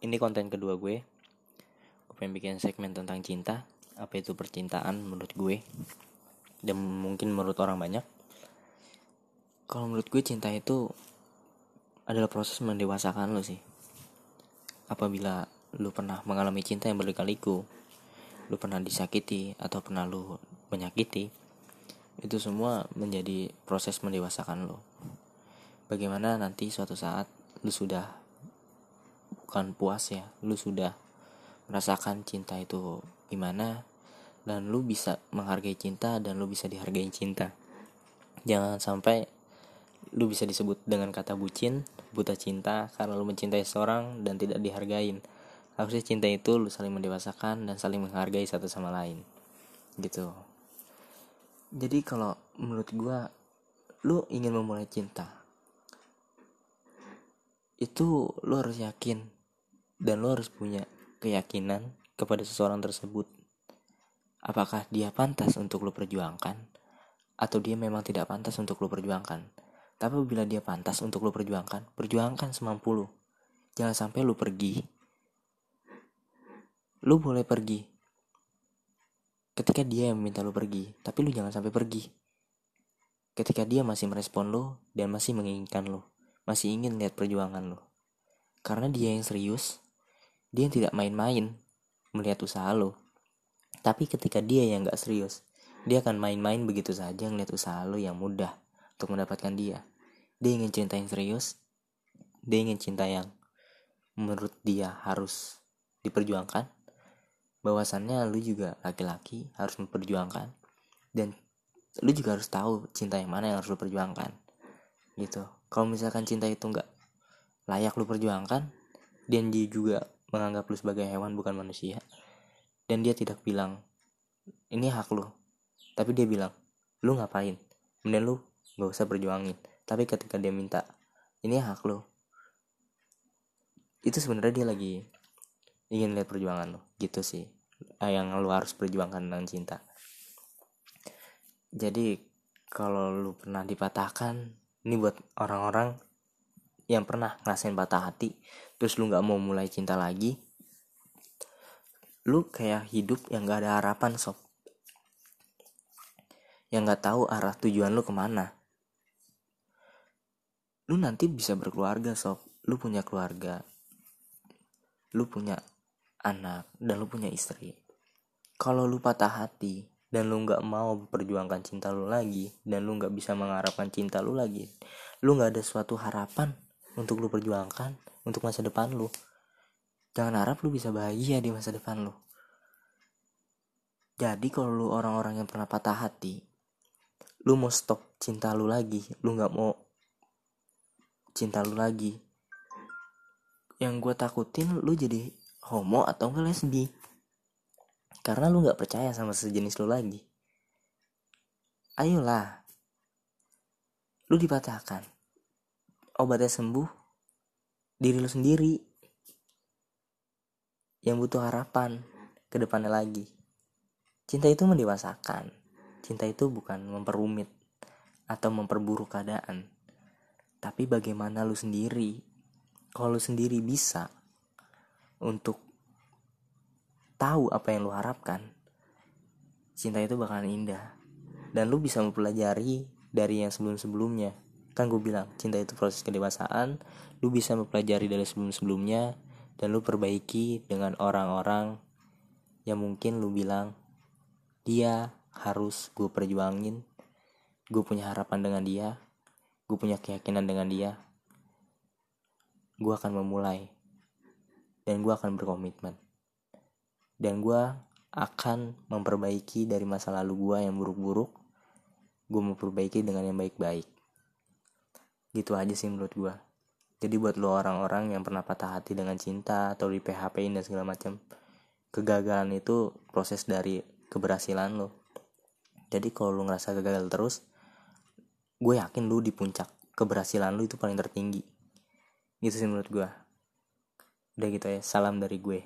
ini konten kedua gue. Gue pengen bikin segmen tentang cinta. Apa itu percintaan menurut gue? Dan mungkin menurut orang banyak. Kalau menurut gue cinta itu adalah proses mendewasakan lo sih. Apabila lu pernah mengalami cinta yang berkali-kali lu pernah disakiti atau pernah lu menyakiti itu semua menjadi proses mendewasakan lo. Bagaimana nanti suatu saat lu sudah bukan puas ya. Lu sudah merasakan cinta itu gimana dan lu bisa menghargai cinta dan lu bisa dihargai cinta. Jangan sampai lu bisa disebut dengan kata bucin buta cinta karena lu mencintai seorang dan tidak dihargain. Harusnya cinta itu lu saling mendewasakan dan saling menghargai satu sama lain. Gitu. Jadi kalau menurut gua lu ingin memulai cinta itu lu harus yakin dan lo harus punya keyakinan kepada seseorang tersebut. Apakah dia pantas untuk lo perjuangkan atau dia memang tidak pantas untuk lo perjuangkan. Tapi bila dia pantas untuk lo perjuangkan, perjuangkan semampu lo. Jangan sampai lo pergi. Lo boleh pergi. Ketika dia yang meminta lo pergi, tapi lo jangan sampai pergi. Ketika dia masih merespon lo dan masih menginginkan lo, masih ingin lihat perjuangan lo. Karena dia yang serius, dia tidak main-main melihat usaha lo. Tapi ketika dia yang gak serius, dia akan main-main begitu saja ngeliat usaha lo yang mudah untuk mendapatkan dia. Dia ingin cinta yang serius, dia ingin cinta yang menurut dia harus diperjuangkan. Bahwasannya lu juga laki-laki harus memperjuangkan dan lu juga harus tahu cinta yang mana yang harus lu perjuangkan. Gitu. Kalau misalkan cinta itu nggak layak lu perjuangkan dan dia juga menganggap lu sebagai hewan bukan manusia. Dan dia tidak bilang ini hak lu. Tapi dia bilang lu ngapain? Kemudian lu gak usah berjuangin. Tapi ketika dia minta ini hak lu. Itu sebenarnya dia lagi ingin lihat perjuangan lo gitu sih. Yang lu harus perjuangkan dengan cinta. Jadi kalau lu pernah dipatahkan ini buat orang-orang yang pernah ngerasain patah hati terus lu nggak mau mulai cinta lagi lu kayak hidup yang gak ada harapan sob. Yang nggak tahu arah tujuan lu ke mana. Lu nanti bisa berkeluarga sob. Lu punya keluarga lu punya anak dan lu punya istri. Kalau lu patah hati dan lu nggak mau memperjuangkan cinta lu lagi dan lu nggak bisa mengharapkan cinta lu lagi lu nggak ada suatu harapan untuk lu perjuangkan untuk masa depan lu. Jangan harap lu bisa bahagia di masa depan lu. Jadi kalau lu orang-orang yang pernah patah hati lu mau stop cinta lu lagi lu nggak mau cinta lu lagi. Yang gue takutin lu jadi homo atau enggak lesbi. Karena lu nggak percaya sama sejenis lu lagi. Ayolah lu dipatahkan obatnya sembuh diri lu sendiri yang butuh harapan ke depannya lagi. Cinta itu mendewasakan. Cinta itu bukan memperumit atau memperburuk keadaan. Tapi bagaimana lu sendiri? Kalau lu sendiri bisa untuk tahu apa yang lu harapkan, cinta itu bakalan indah. Dan lu bisa mempelajari dari yang sebelum-sebelumnya kan gue bilang cinta itu proses kedewasaan. Lu bisa mempelajari dari sebelum-sebelumnya dan lu perbaiki dengan orang-orang yang mungkin lu bilang dia harus gue perjuangin. Gue punya harapan dengan dia. Gue punya keyakinan dengan dia. Gue akan memulai. Dan gue akan berkomitmen. Dan gue akan memperbaiki dari masa lalu gue yang buruk-buruk. Gue memperbaiki dengan yang baik-baik gitu aja sih menurut gue jadi buat lo orang-orang yang pernah patah hati dengan cinta atau di PHP dan segala macam kegagalan itu proses dari keberhasilan lo. Jadi kalau lo ngerasa gagal terus gue yakin lo di puncak keberhasilan lo itu paling tertinggi. Gitu sih menurut gue udah gitu ya salam dari gue